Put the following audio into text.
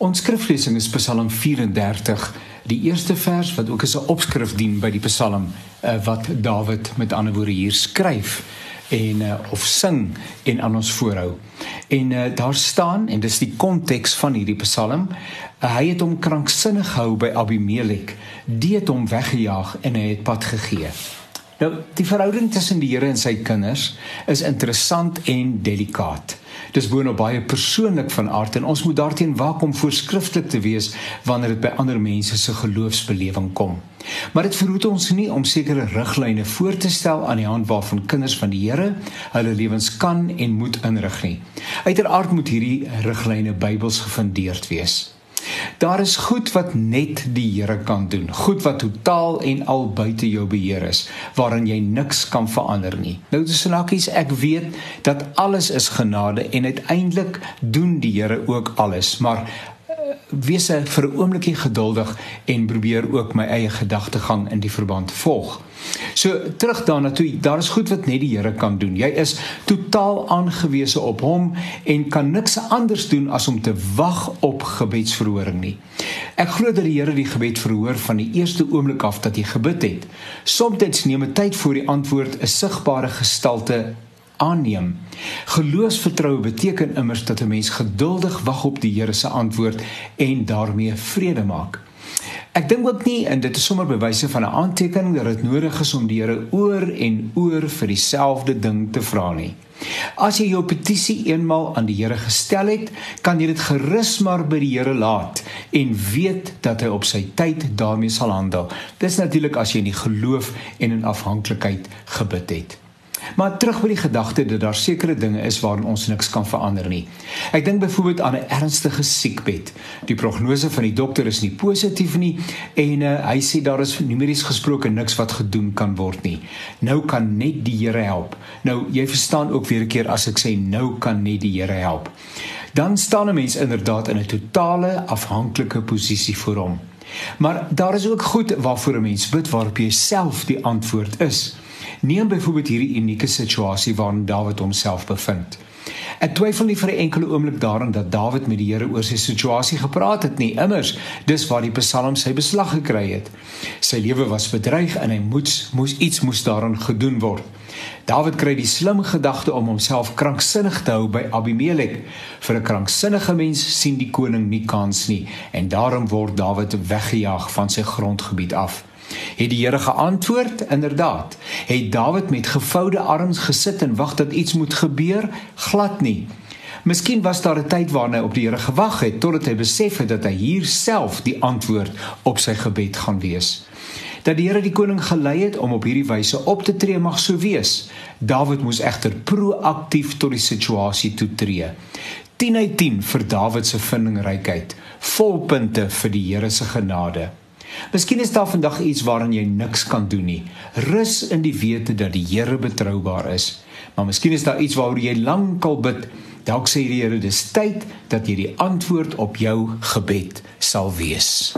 Ons skriflesing is Psalm 34, die eerste vers wat ook as 'n opskrif dien by die Psalm uh, wat Dawid met ander woorde hier skryf en uh, of sing en aan ons voorhou. En uh, daar staan en dis die konteks van hierdie Psalm, uh, hy het hom kranksinnig gehou by Abimelek, die het hom weggejaag en hy het pad gegee. Nou, die verhouding tussen die Here en sy kinders is interessant en delikaat. Dis boonop baie persoonlik van aard en ons moet daarteen waak om voorskrifklik te wees wanneer dit by ander mense se geloofsbelewing kom. Maar dit verhoed ons nie om sekere riglyne voor te stel aan die hand waarvan kinders van die Here hulle lewens kan en moet inrig nie. Uiteraard moet hierdie riglyne Bybels gefundeerd wees. Daar is goed wat net die Here kan doen. Goed wat totaal en al buite jou beheer is, waarin jy niks kan verander nie. Nou dis snakies, ek weet dat alles is genade en uiteindelik doen die Here ook alles, maar wees vir 'n oombliekie geduldig en probeer ook my eie gedagtegang in die verband volg. So terug daarna toe, daar is goed wat net die Here kan doen. Jy is totaal aangewese op hom en kan niks anders doen as om te wag op gebedsverhoring nie. Ek glo dat die Here die gebed verhoor van die eerste oomblik af dat jy gebid het. Soms neem dit tyd voor die antwoord 'n sigbare gestalte aanneem. Geloofsvertroue beteken immers dat 'n mens geduldig wag op die Here se antwoord en daarmee vrede maak. Ek dink ook nie en dit is sommer bewyse van 'n aantekening dat dit nodig is om die Here oor en oor vir dieselfde ding te vra nie. As jy jou petisie eenmal aan die Here gestel het, kan jy dit gerus maar by die Here laat en weet dat hy op sy tyd daarmee sal handel. Dis natuurlik as jy in die geloof en in afhanklikheid gebid het. Maar terug by die gedagte dat daar sekere dinge is waarin ons niks kan verander nie. Ek dink byvoorbeeld aan 'n ernstige siekbed. Die prognose van die dokter is nie positief nie en uh, hy sê daar is numeries gesproke niks wat gedoen kan word nie. Nou kan net die Here help. Nou jy verstaan ook weer 'n keer as ek sê nou kan net die Here help. Dan staan 'n mens inderdaad in 'n totale afhanklike posisie voor hom. Maar daar is ook goed waarvoor 'n mens bid waarop jy self die antwoord is. Neem byvoorbeeld hierdie unieke situasie waarin Dawid homself bevind. Ek twyfel nie vir 'n enkele oomblik daaraan dat Dawid met die Here oor sy situasie gepraat het nie. Immers, dis waar die Psalm sy beslag gekry het. Sy lewe was bedreig en hy moes moes iets moes daaraan gedoen word. Dawid kry die slim gedagte om homself kranksinnig te hou by Abimelek. Vir 'n kranksinnige mens sien die koning nie kans nie en daarom word Dawid weggejaag van sy grondgebied af. Het die Here geantwoord? Inderdaad. Het Dawid met gevoude arms gesit en wag dat iets moet gebeur? Glad nie. Miskien was daar 'n tyd waarna hy op die Here gewag het totdat hy besef het dat hy hier self die antwoord op sy gebed gaan wees. Dat die Here die koning gelei het om op hierdie wyse op te tree mag so wees. Dawid moes egter proaktief tot die situasie toetree. 10 uit 10 vir Dawid se vindingrykheid, volpunte vir die Here se genade. Miskien is daar vandag iets waaraan jy niks kan doen nie. Rus in die wete dat die Here betroubaar is. Maar miskien is daar iets waaroor jy lankal bid. Dalk sê die Here dis tyd dat jy die antwoord op jou gebed sal wees.